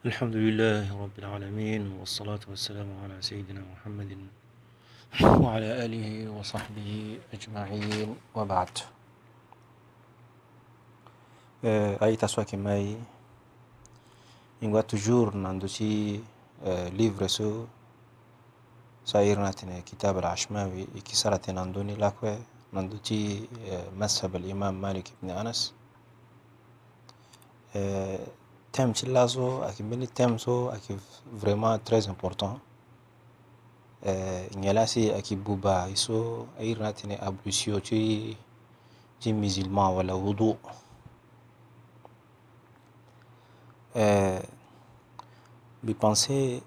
الحمد لله رب العالمين والصلاة والسلام على سيدنا محمد وعلى آله وصحبه أجمعين. وبعد. أي تسوى ماي إنغا تجور نندوشي ليفر سو سايرنا كتاب العشماوي كسرة نندوني لاكوي نندوشي مذهب الإمام مالك بن أنس thème ci lazo aki beni thème so aki vraiment très important. Nyalasi aki buba iso ayirna tine ablusio ci ci musulman wala wudu. Bi pensé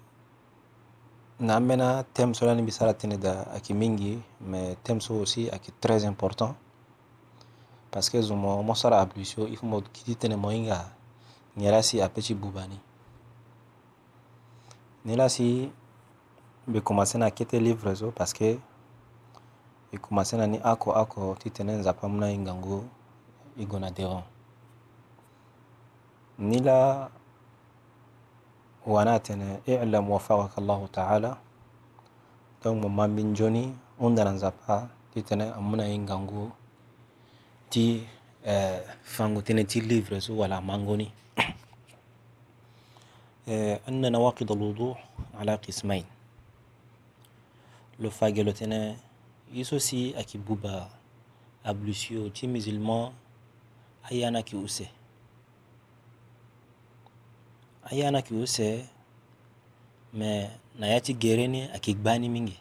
na mena thème so lani bisara tine da aki mingi mais thème so aussi aki très important. Parce que zumo mo sara ablusio il faut mo kiti tene moinga nyɛla Nirasi Apechi Bubani. Nirasi be commencé na kete livre zo parce que e commencé na ni ako ako ti tene nzapa mû na hinga ngo e gue na deron ni la wana atene e ilam wafakaka allahu taala donc mo mambi nzoni hunda na nzapa ti tene amû na hinga ngo ti eh, fango tënë ti livre so wala mangoni أن نواقض الوضوء على قسمين. لو فاجلوتنا يسوسي أكيبوبا أبلوسيو تي مزلمان أيانا كي أيانا كي أوسي ما نياتي جيريني أكي كباني مينجي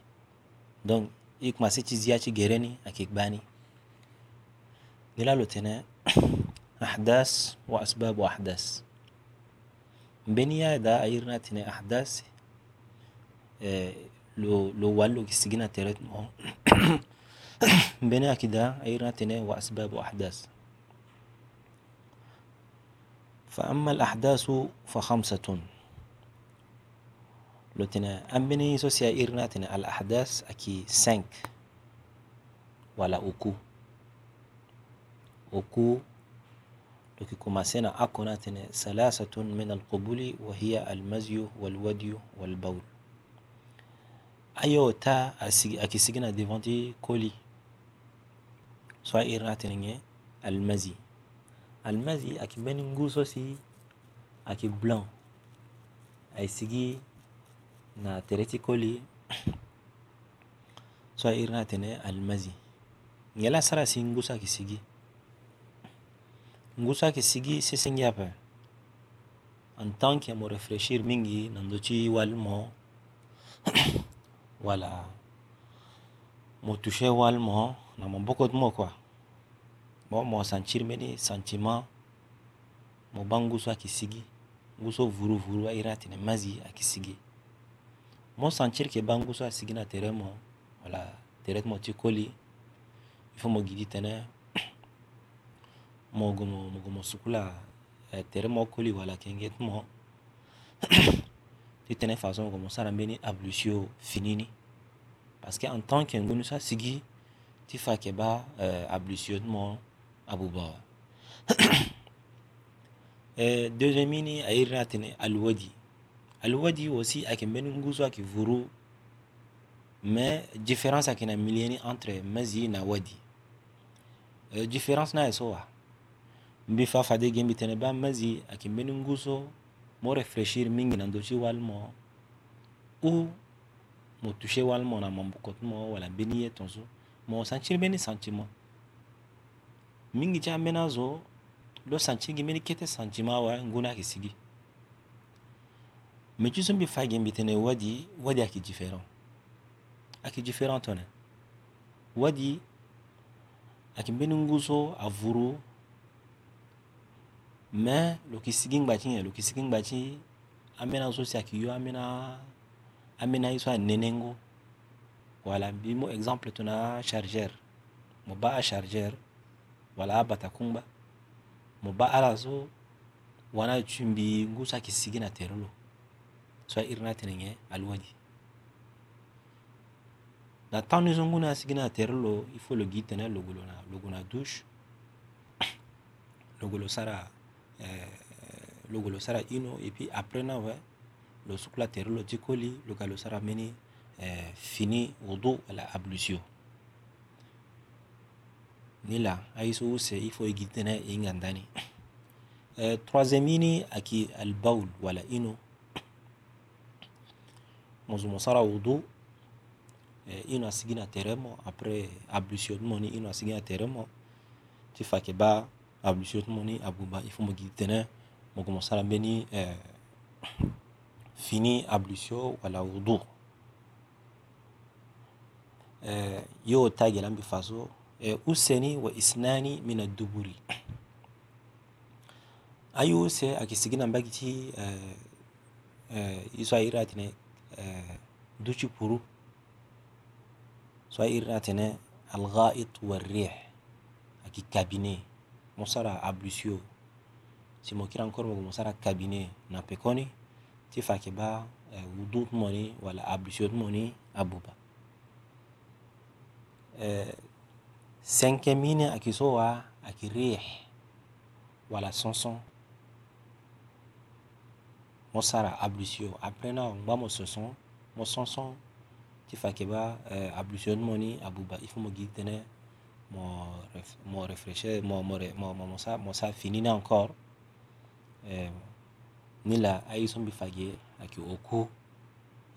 دونك إيك ما سيتي زياتي جيريني أكي كباني دلالو أحداث وأسباب وأحداث بنيا دا أيرنا تنا أحداث إيه لو لو والو كسجنا تيرت مو بنيا كدا أيرنا تنا وأسباب وأحداث. فأما الأحداث فخمسة. لو تنا أم بني سوسيا أيرنا تنا الأحداث أكي سانك ولا أوكو. أوكو Tukikumasena ako natin salasatun min alqubuli wa hiya almazyu walwadyu walbawl. Ayo ta akisigina devanti koli. So iri natin nge almazi almazi akibeni nguso si aki blanc. Ay sigi na tereti koli. So iri natin almazi ngela sara si nguso akisigi kisigi ngusa kisigi sesengi apa? En tant que mo réfléchir mingi nando ci wal mo wala mo toucher wal mo na mo bokot mo quoi bon mo sentir meni sentiment mo akisigi nguso vuru vuru airati ne mazi akisigi mo sentir ke banguso asigi na tere mo wala tere mo ti koli il faut mo gidi tene mo gomo mo gomo sukula eh, tere mo koli wala kenget mo. Ti tene façon gomo sara mbeni ablusio finini. Parce que en tant que ngunu sa sigi ti fa ke ba eh, ablusio mo abuba eh, deuxième mini ayirna tene alwadi alwadi aussi ake mbeni nguzo ake vuru. Mais différence akina milieni entre mazi na wadi. Uh, différence na eso wa mbi fa fade gembi tene ba mazi aki mbeni nguso mo réfléchir mingi na ndochi walmo ou mo toucher walmo na mambukot mo wala mbeni ye tonso mo sentir beni sentiment. Mingi cha mena zo lo sentir gi mbeni kete sentiment wa nguna ki sigi. Mais tu mbi fa gembi tene wadi wadi aki différent. Aki différent tone wadi aki mbeni nguso a me loki sigi ngba ti yɛn loki sigi ngba ti ambeni azo si ayeke yo ambeni ambeni aye so anene ngo wala mbi mû exemple tongana achargeur mo ba achargeur wala abata kungba mo ba ala so wani azu mbi ngu so ayeke sigi na tere lo so airi ni atene nyen aluadi na temps ni so ngu ni asigi na tere lo i faut lo gi tënë logo lo na logo na douche. Logo lo sara le golo sara ino et puis après na ouais le soukla terre le tikoli le galo sara meni eh, fini wudu la ablution ni la aiso se il faut igitene ingandani eh, troisième ini aki al baul wala ino mozumo sara wudu eh, ino asigina teremo. Après ablution moni ino asigina teremo. Ti fake ba ablusiotuma ni abuba ifuma gi tene mogomo sara mbeni eh, fini ablusio wala wudu eh, yo tagela mbi faso eh, useni wa isnani min aduburi ayi use akisigina mbagiti eh, eh, iso ayiri atene eh, duci puru so ayiri atene alghait warih aki kabine mosara ablusio si mo kira encore mo mosara cabinet na pekoni ti fake ba eh, wudu moni wala ablusio moni abuba eh, cinquième aki so wa aki rih wala sonson. Mo sara ablusio après na ngba mo sonson. Mo sonson ti fake ba eh, ablusio moni abuba il faut mo gi tene m'a refresher, m'a finini encore eh, ni la ils sun bi fage a ki oku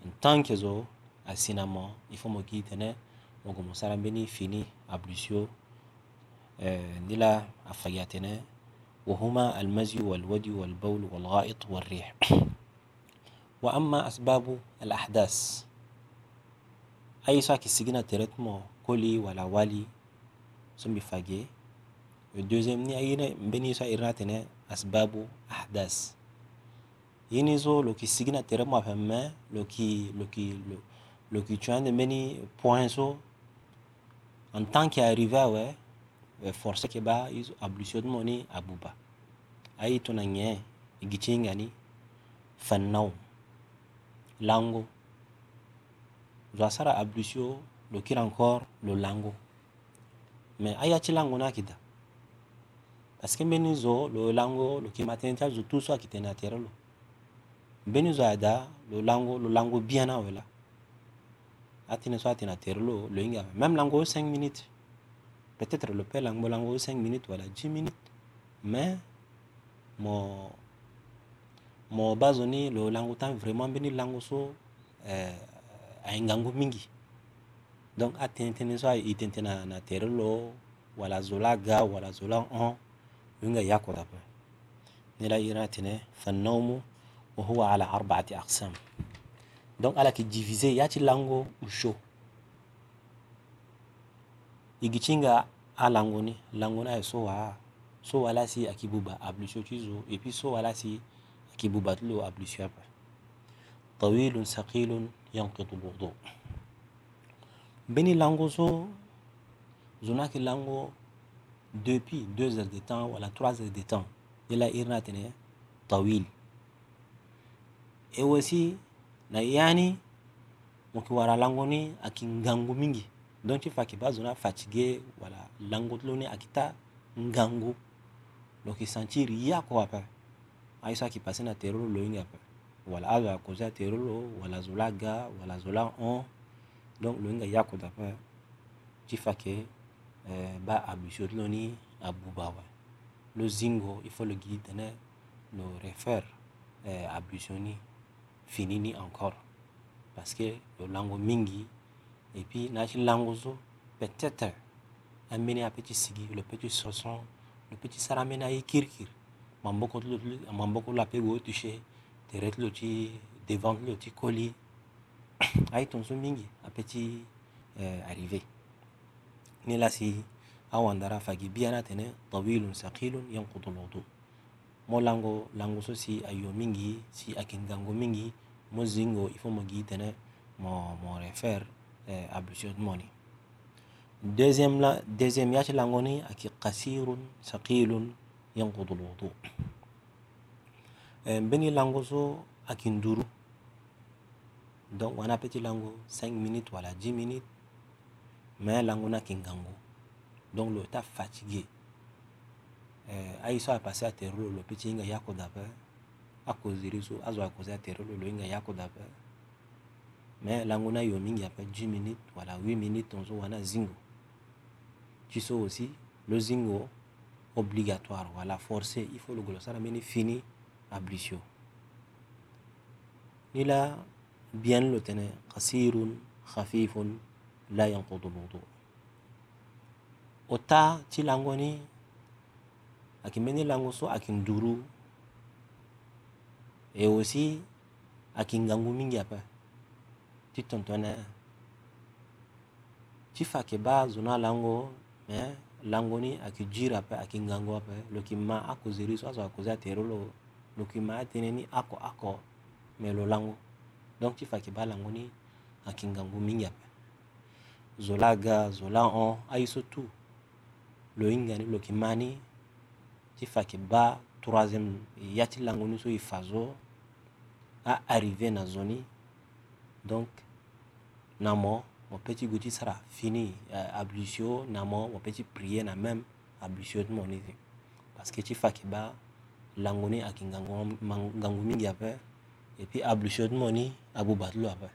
n tan ke zo a sina il faut mo ki tene mo go mo sara beni fini ablusio eh, ni la a fage a tene وهما المزي والودي والبول والغائط والريح وأما أسباب الأحداث أي ساكي سجنة ترتمو كولي ولا والي sun fage. Yo ni ayine mbeni so a irnatene asbabu ahdas. Yini so loki sigina tere mo afen me loki loki loki point so en tant que arrivé awe e euh, forcé ke ba ablution mo ni abuba. Ayi tona ŋe lango. Zo asara ablusio encore lango. me ayathi langu nakida parceke mbeni zo lo lango lo yeke matene ti azo tu so ayeke tene atere lo. Mbeni zo ada lo lango lo lango bien ni awela atene so atene atere lo lo hingi awe même lango cinq minutes. Peut-être lo peut langbo lango cinq minutes wala dix minutes. Mais mo mo ba zo ni lo lango tan vraiment mbeni lango so eh, ahingangu mingi. donc a tentene so i tentena na tere lo wala zola ga wala zola on yunga yako da pa nila iratine fannawmu wa huwa ala arba'ati aqsam donc ala ki diviser yati lango usho igichinga a lango ni lango na so wa so wala si akibuba ablusio chizo et puis so wala si akibuba tlo ablusio apa طويل ثقيل ينقض الوضوء beni lango so zonaki lango depuis deux heures de temps wala trois heures de temps. Ila irna tene tawil. E aussi na yani moki wara lango ni aki ngangu mingi. Donc ti faki ba zona fatigué wala lango tlo ni akita ngangu. Donc sentir yako apa. Aiso aki passé na terolo lo inga apa. Wala azo akoze a terolo wala zola ga wala zola on donc lo inga yako dapa ti eh, ba ablusio tilo ni abuba wa lo zingo il faut le guide tene lo refaire eh, ni fini ni encore. Parce que lo lango mingi et puis na ti lango so peut-être ambeni a petit sigi le petit soson le petit sarameni aye kirikiri mamboko tilo mamboko lo ape go touché tere tilo ti devant ti koli aye tonso mingi ape ti eh, arrivé. Ni la si awandara fagi biyana tene tawilun saqilun yanqudu lwudu mo lango lango so si ayo mingi si ayeke ngango mingi. Mo zingo il faut mo gi tene mo mo refaire eh, ablution ti mo ni deuxième la deuxième ya ti lango ni ayeke qasirun saqilun yanqudu lwudu eh, mbeni lango so ayeke nduru donc wana peut ti lango 5 minutes wala 10 minutes. Mais lango ni ayeke ngango donc lo ta fatigué. Eh, aye so apassé atere lo lo peut ti hinga yako dape akoziri so azo akoze atere lo lo inga yako dape mais lango na yo mingi après 10 minutes voilà 8 minutes on wana zingo. Tu sais aussi le zingo obligatoire voilà forcé. Il faut le golo sara mini fini ablution nila bien lo tene qasirun khafifun la yanqudu alwudu. Ota ti lango ni ayeke mbeni lango so ayeke nduru et aussi ayeke ngangu mingi ape ti tongtongana ti fa yeke ba zo na lango me lango ni ayeke jiri ape ayeke ngangu ape lo yeke ma akoze ri so azo akoze atere lo lo yeke ma atënë ni oko oko me lo lango donc ti fa yeke ba lango ni ayeke ngangu mingi ape zo la ga zo la hon aye so tu lo hinga ni lo yeke ma ni ti fa yeke ba troisième ya ti lango ni so e fa zo arrivé na zo ni. Donc na mo mo peut ti gue ti sara fini euh, ablution na mo mo peut ti prier na même ablution ti mo ni. Ti parce que ti fa yeke ba lango ni ayeke ngangu, ngangu mingi ape et puis ablution ti mo ni abuba ti lo ape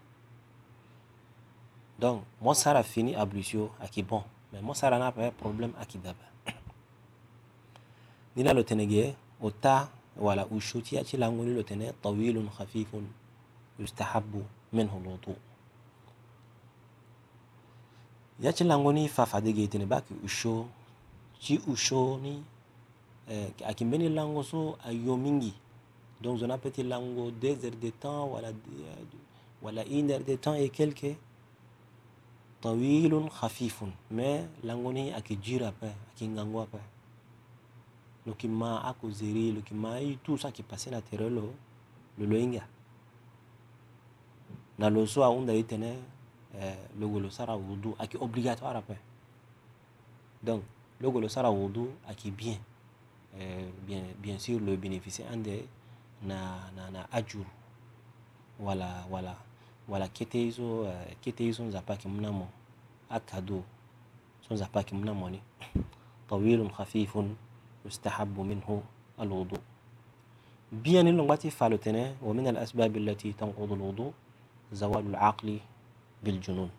donc mo sara fini ablution ayeke bon. Mais mo sara ni ape problème ayeke dabe ni la lo tene ge o ta wala ushuti ya chilangu lilo tene tawilun khafifun yustahabu minhu alwudu ya chilangu ni fafade ge tene baki usho usho ni eh, akimbeni lango so ayo mingi donc zona petit lango deux heures de temps wala wala une heure de temps et quelques. Tawilun khafifun. Mais lango ni akijira pe akingango pe. Lo yeke ma akozeri lo yeke ma e tout so ayeke passe na tere lo lo lo hinga na lo so ahunda e tene eh, logo lo sara wudu ayeke obligatoire ape donc logo lo sara wudu ayeke bien eh, bien bien sûr lo bénéficier na, na, na ajur wala wala wala kete hizo uh, kete hizo nzapaki mnamo akadu so nzapaki mnamo ni طويل خفيف يستحب منه الوضوء بيان اللغة فالتنا ومن الأسباب التي تنقض الوضوء زوال العقل بالجنون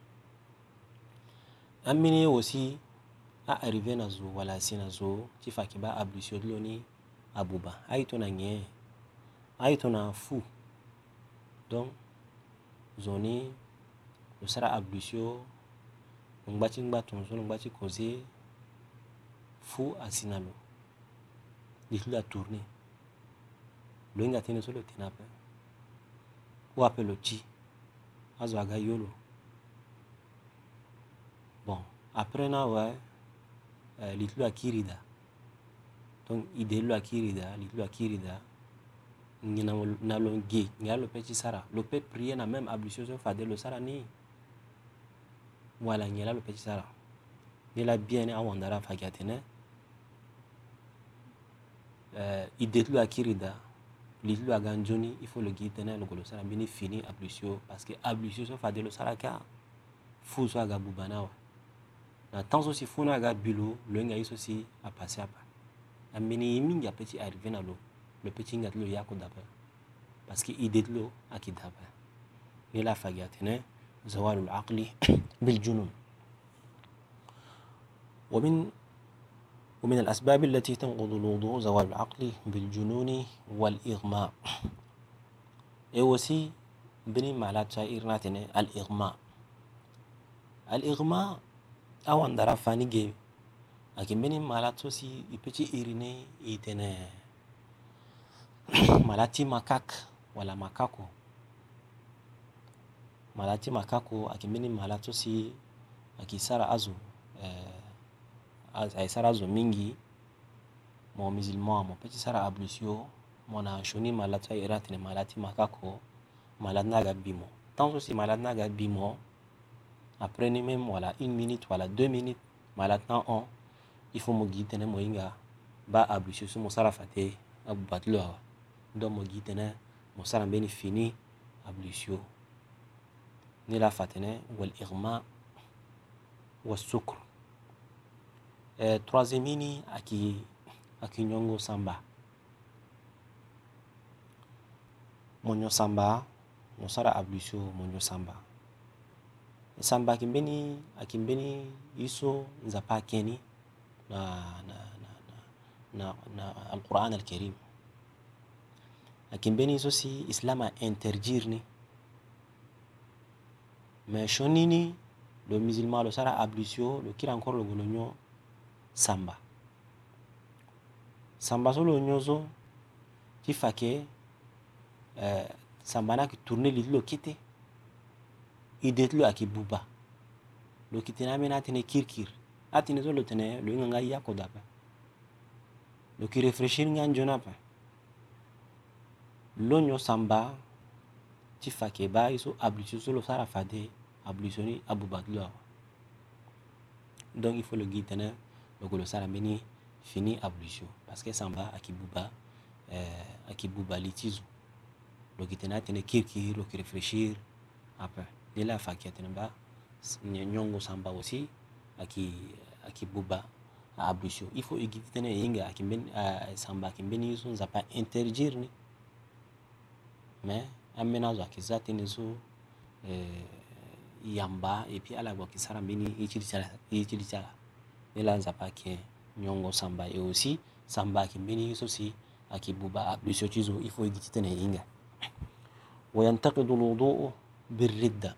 أمني وسي أعرفين زو ولا سين زو تفاكي با أبلسيود لوني أبوبا أيتنا نيه ay tuna fou, donc zoni lo sara ablusio lo ngba ti ngba tonzo lo ngba ti konze fu asi na lo li ti lo atourné lo hinga tënë so lo bon après na awee eh, li donc da na lo ge ngia lo peut ti sara. Lo prier na même ablution fade lo sara ni. Wala ngia la lo peut ti sara. Ni la bien ni awandara fagi atene uh, ide tulu akirida li tulu aga nzoni il faut lo gi tënë lo golo sara. Mbeni fini ablution parce que ablution fade lo sara ka. Fu so aga buba na awe na temps so si fu na aga bilo lo hinga ye so si apasse apa. Ambeni ye mingi apeut ti arrivé na lo me pikingatilo ye akudapa parce que idetilo akidapa ngela فاجاتنا زوال العقل بالجنون ومن ومن الأسباب التي تنقض الوضوء زوال العقل بالجنون والإغماء إيوسي بني مالات شائر ناتني الإغماء الإغماء أو أن درافاني جيب لكن بني مالات سوسي يبتشي إيريني إيتني malati makak wala makako. Malati makako akimbeni mala to si ayeke sara azo eh, ayeke sara azo mingi. Mo musulman mo peut ti sara ablus yo mo na sioni mala ti airi atene mala ti makako. Mala ti ni aga bi mo. Temps so si mala ti ni aga bi mo après ni même wala une minute wala deux minutes mala ti na hon i faut mo gi tënë mo hinga ba ablus yo so mo sara fa te abu ba ti lo awa. ndö mo gi tene mo sara mbeni fini ablusio ni la fa tene waligma wasukr e, troisiéme ini aki aki nyongo samba. Mo nyo samba mo sara ablusio mo nyo samba. E, samba aki mbeni aki mbeni i so nzapa keni na, na, na, na, na, na alquran alkarim. Akimbeni iso si islam interdire ni mais shonini le musulman lo sara ablusio lo kira encore lo golonyo samba. Samba so lo nyozo ti fake eh, samba na ki tourner li lo kite. Ide ti lo ayeke buba. Lo kite ni ambeni atene kirikiri atene so lo tene lo hinga nga yako dape lo yeke réfléchir nga nzoni ape lo nyo samba ti fake ba ye so ablusio so lo sara fade ablusio ni abuba ti lo awa donc il faut lo gi tene lo yeke lo sara fini ablusio parce que samba ayeke buba eh, ayeke buba li ti zo lo yeke tene kirikiri lo réfléchir ape ni la fake atene ba nyongo samba aussi ayeke ayeke buba ablusio il faut e gi ti tënë e hinga ayeke mbeni uh, samba ayeke mbeni ye so nzapa interdire me an mɛna zwa kisa tini so euh, yamba et puis ala gwa kisara mbini itili cala bela nzapa ke nyongo samba. Et aussi samba aki mbini so si aki buba ablusio ti zo il faut e gi ti tene e hinga wayantakidu lwuduu birridda.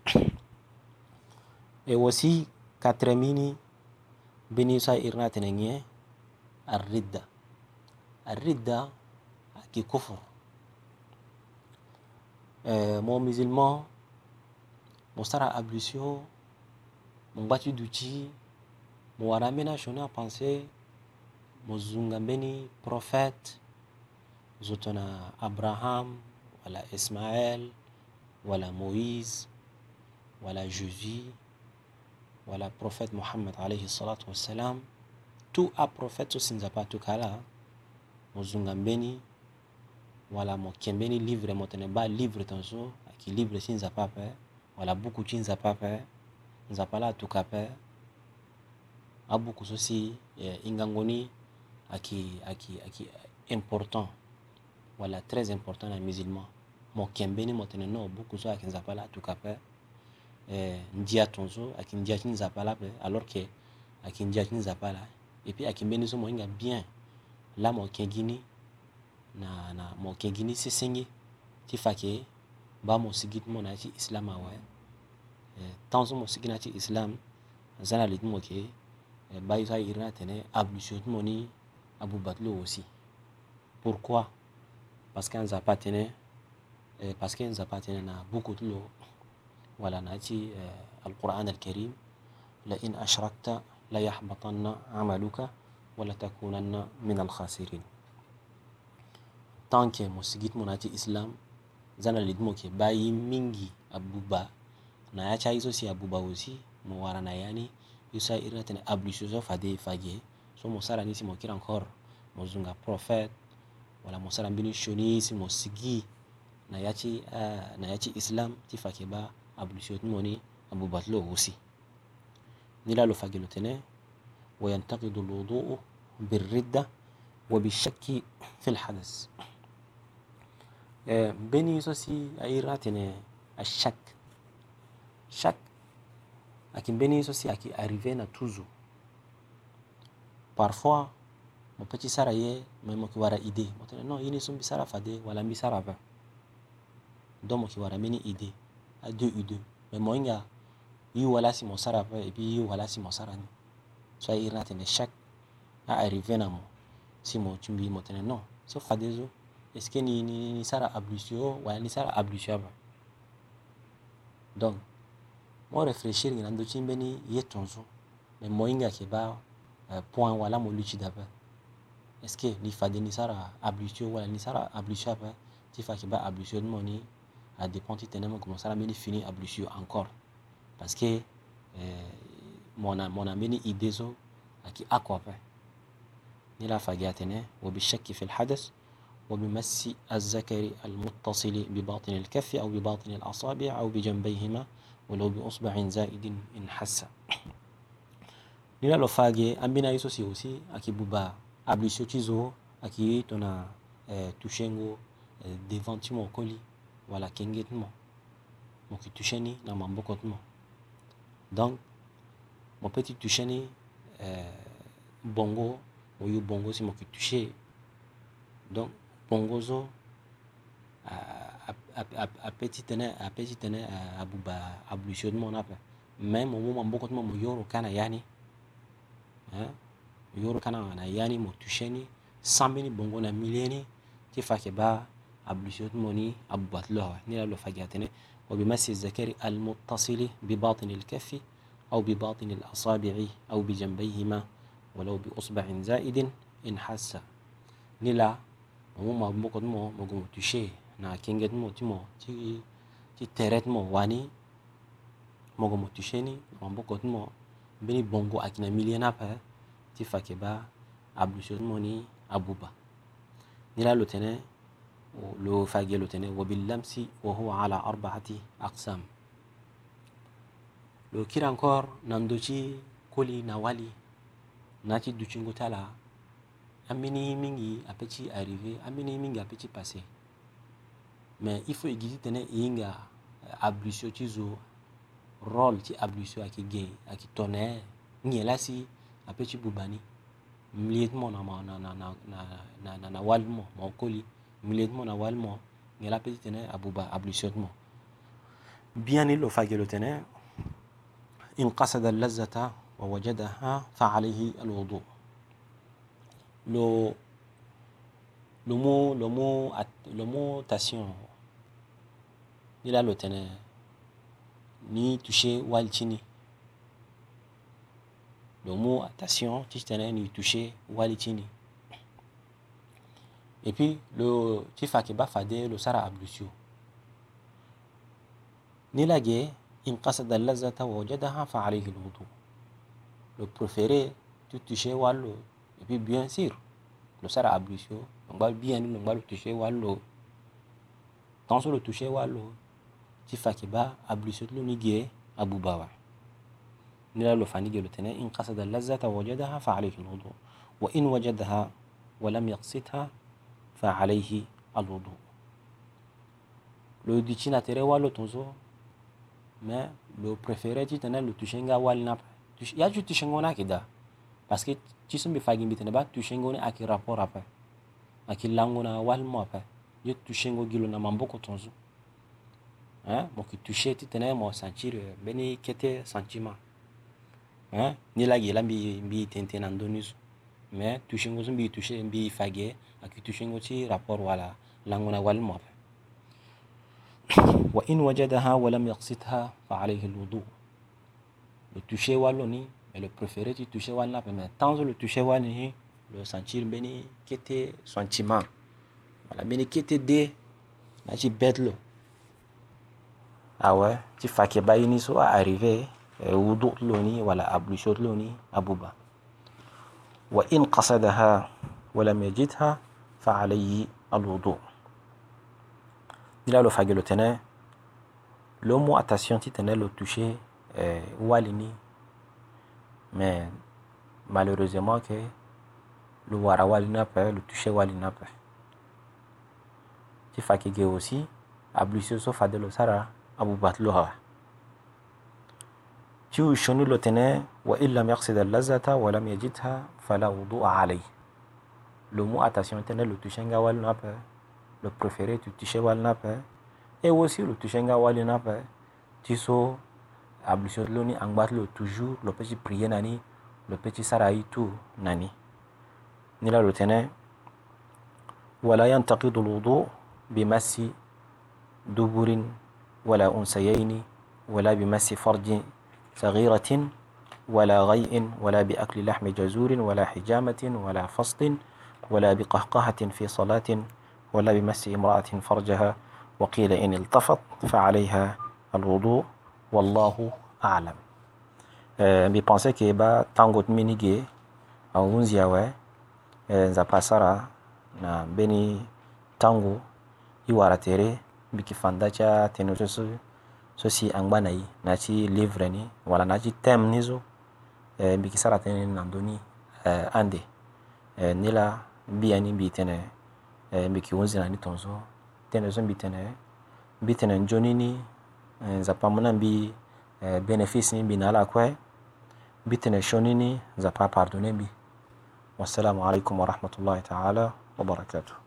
E wasi katremini mbini so airi na tene ngie arridda. Arridda aki kufur euh, mon musulman mo sara ablusio mo ngbati duti mo wara mbeni ashoni apense mo zunga mbeni prophète zo tongana abraham wala ismaël wala moïse wala jésus wala prophète mohammed alayhi salatu wassalam. Tu a prophète so si nzapa tukala mo zunga mbeni wala mo yeke mbeni livre mo tene ba livre tongaso ayeke livre ti nzapa ape wala buku ti nzapa ape nzapa la atuka ape abuku so si eh, hingango ni ayeke ayeke ayeke important. Wala très important na mo yeke mbeni mo tene no buku so ayeke nzapa la atuka ape eh, ndia tongaso ayeke ndia ti nzapa la ape alors que ndia ti nzapa la et puis ayeke bien. La mo na, na mo yeke gi ni sesenge ti fake ba mo sigi ti mo na ti islam awe eh, so mo sigi na ti islam aza na li ti mo yeke eh, ba ye so airi ni atene ablusio ti mo ni abuba ti lo aussi pourquoi parce que anzapa atene eh, parce que nzapa atene na buku ti lo wala na ya ti eh, alquran alkarim لئن أشركت ليحبطن عملك ولتكونن من الخاسرين tant que mosigit mu na ti islam zana lidimo ke mingi abuba na ya cha iso si abuba osi mo wara na yani isa iratene ablusuzo fade fage so mo sara nisi mo kira encore mo zunga prophet wala mo sara mbini shoni si mo sigi na ya ci uh, na ya ci islam ti fake ba ablusuzo mo ni abuba lo osi nila lo fage lo tene وينتقد الوضوء بالردة وبالشك في الحدث Eh, Beneesosi airatene à chaque chaque akimbeneesosi aki arrive na toujours. Parfois mo peut ti sara ye me mo yeke wara idée mo tene non ini so mbi sara fade wala mbi sara avin donc mo yeke wara mbeni idée adeux udeux me mo hinga yu wala si mo sara avin e puis yu wala si mo sara ni. So airi ni atene chaque aarrive na mo. Si mo ti mbi mo tene non. So fade zo. Eske ni, ni, ni sara ablusio wala ni sara ablusiaba donc mo réfléchir ngina ndo chimbe ye tonzo me mo inga ke ba point wala mo luchi daba eske ni fade ni sara ablusio wala ni sara ablusiaba ti fa ke ba ablusio ni mo ni a dépend ti tene mo komo sara mbeni fini encore. Parce que euh, mo na idée zo ni وبمس الذكر المتصل بباطن الكف أو بباطن الأصابع أو بجنبيهما ولو بأصبع زائد إن حس نينا لو فاجي أمينا يسو سي وسي أكي بوبا أبلسيو تيزو أكي تنا تشينغو ديفانتي مو كولي ولا كينغيت مو موكي تشيني نعم بوكوت مو دونك مو بيتي تشيني بونغو ويو بونغو سي موكي تشي دونك pongoso a peut ti tɛnɛ a peut ti tɛnɛ a buba a blusio dumo napɛ mɛ mo mu ma bɔkɔ tuma mo yoro kana yani mo yoro kana na yani mo tushe ni sambe ni bongo na milie ni ti fa ke ba a blusio dumo ni a buba ti lɔhɔ ni la lɔ fa ke a tɛnɛ وبمس الذكر المتصل بباطن الكف أو بباطن الأصابع أو بجنبيهما ولو بأصبع زائد إن حس نلا Mo ma gbo kɔ dumɔ mugɔ mutu she na kengye dumɔ timɔ ci tere dumɔ wani mugɔ mutu sheni mabɔ kɔ dumɔ bini bɔngɔ akina milie napɛ ti fakɛ ba abluso dumɔ ni abuba nira lo tɛnɛ lo fagɛ lo tɛnɛ wabilamsi wahuwa ala arbaati aqsam lo kiri encore nandoci koli na wali naci tala amini mingi apeti arrivé amini mingi apeti passé. Me i faut igidi tene i nga ablusio ti zo rôle ti ablusio ayeke ge ayeke tongana nge la si apeut ti buba ni mu lie ti mo na, na, na, na, na, na, na wali ti mo mo okoli. Mu lie ti mo na wali mo nge la peut ti tene abuba ablusio ti mo. Bien ni lo fage lo tene in qasada lazata wa wajadaha fa alayhi alwudu. Le, le mot, le mot, le mot tation, il a le teneur, ni toucher walchini. Le mot attention, tenais ni toucher walchini. Et puis, le tifakeba fade, le sara ablusio. Ni la guerre, in qasada lazata wajadaha fa alayhi. Le préféré, tu toucher wallo, et puis bien sûr, le sera ablution, on va bien, on va le toucher ou l'eau. Tant sur le toucher ou l'eau, ti fakiba ablution le nigue abubawa. نلا لو فاني جلو تنا إن قصد اللذة وجدها فعليه الوضوء وإن وجدها ولم يقصدها فعليه الوضوء لو دي تشينا تري والو تنزو ما لو بريفيريتي تنا لو تشينغا والنا يا جو تشينغونا كده ni aki rapport apa aki lango na walmo apa yo tushengo gilo na mamboko tonzu hein mo ki toucher ti tene mo sentir beni kete sentiment hein ni la gela mbi mbi tente na ndonizu mais tushengo sumbi toucher mbi fagi aki tushengo ti rapport wala lango na walmo apa وإن وجدها ولم يقصدها فعليه الوضوء ni mais le préféré preferiti tushewana peme tanzo lo tushewani lo sentir mbeni kete sentiment. Wala mbeni kete de na ti bet lo awe ti fa yeke ba ye ni so aarrivé wudu ti lo ni wala abluso ti abuba wa in qasadaha walam yajidha fa alayhi alwudu. Ni la lo fage lo tene lo mu attention ti tene lo touché euh, wali ni mais malheureusement que le wara wali n'a pas le toucher wali n'a pas. Aussi ablution so fade lo sara abu batlo ha ti ushoni lo tene wa illa yaqsid al lazata wa lam yajidha fala wudu'a alayhi le mot attention tene le toucher wali le préféré tu toucher wali et aussi le toucher ti so ablution lo ni angbat lo toujours lo petit prier nani lo petit sarai tu nani. Nila lo tene ولا ينتقض الوضوء بمس دبر ولا أنسيين ولا بمس فرج صغيرة ولا غيء ولا بأكل لحم جزور ولا حجامة ولا فصل ولا بقهقهة في صلاة ولا بمس امرأة فرجها وقيل إن التفت فعليها الوضوء wallahu alam. Eh, mbi pensé ke ba tango ti mbeni ge ahunzi awe eh, nzapa asara na mbeni tango i wara tere mbi yeke fanda ti atene so so si angba na e na ti livre ni wala na ti thème ni so eh, mbi yeke sara tënë na ndö ni eh, ande. Eh, ni la mbia ni mbi tene eh, mbi yeke hunzi na ni tongaso tënë so mbi tene mbi tene nzoni ni nzapa mu bi mbi bénéfice ni mbi na ala kue mbi tene sioni ni nzapa pardonné wassalamu alaikum warahmatullahi taala wabarakatuh